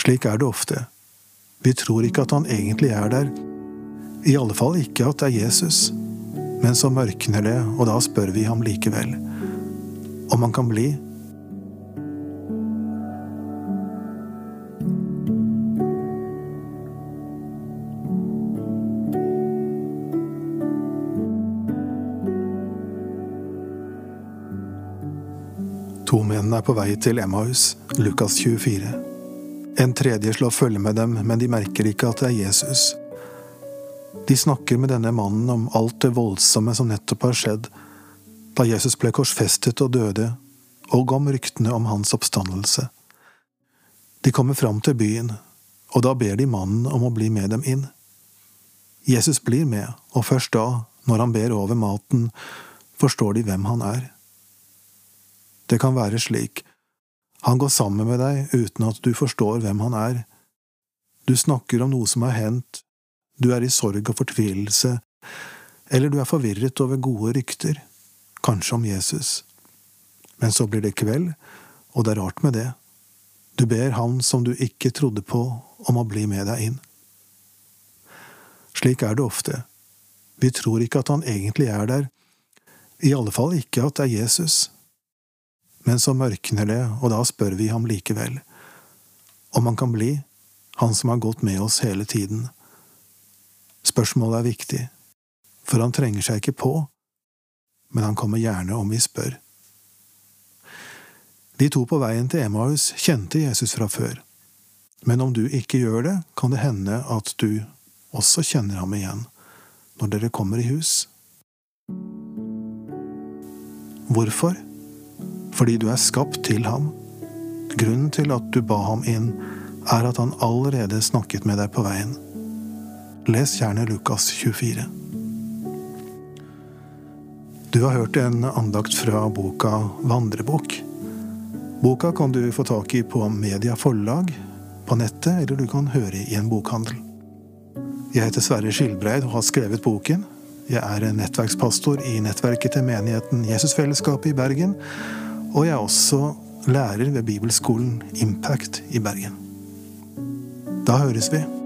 Slik er det ofte. Vi tror ikke at han egentlig er der, i alle fall ikke at det er Jesus. Men så mørkner det, og da spør vi ham likevel om han kan bli. To menn er på vei til Emmaus, Lukas 24. En tredje slår følge med dem, men de merker ikke at det er Jesus. De snakker med denne mannen om alt det voldsomme som nettopp har skjedd, da Jesus ble korsfestet og døde, og om ryktene om hans oppstandelse. De kommer fram til byen, og da ber de mannen om å bli med dem inn. Jesus blir med, og først da, når han ber over maten, forstår de hvem han er. Det kan være slik. Han går sammen med deg uten at du forstår hvem han er. Du snakker om noe som har hendt, du er i sorg og fortvilelse, eller du er forvirret over gode rykter, kanskje om Jesus. Men så blir det kveld, og det er rart med det. Du ber han som du ikke trodde på, om å bli med deg inn. Slik er det ofte. Vi tror ikke at han egentlig er der, i alle fall ikke at det er Jesus men så mørkner det, og da spør vi ham likevel, om han kan bli, han som har gått med oss hele tiden. Spørsmålet er viktig, for han trenger seg ikke på, men han kommer gjerne om vi spør. De to på veien til Emmaus kjente Jesus fra før, men om du ikke gjør det, kan det hende at du også kjenner ham igjen når dere kommer i hus. Hvorfor? Fordi du er skapt til ham. Grunnen til at du ba ham inn, er at han allerede snakket med deg på veien. Les gjerne Lukas 24. Du har hørt en andakt fra boka Vandrebok. Boka kan du få tak i på Media Forlag, på nettet, eller du kan høre i en bokhandel. Jeg heter Sverre Skilbreid og har skrevet boken. Jeg er nettverkspastor i nettverket til menigheten Jesusfellesskapet i Bergen, og jeg er også lærer ved bibelskolen Impact i Bergen. Da høres vi.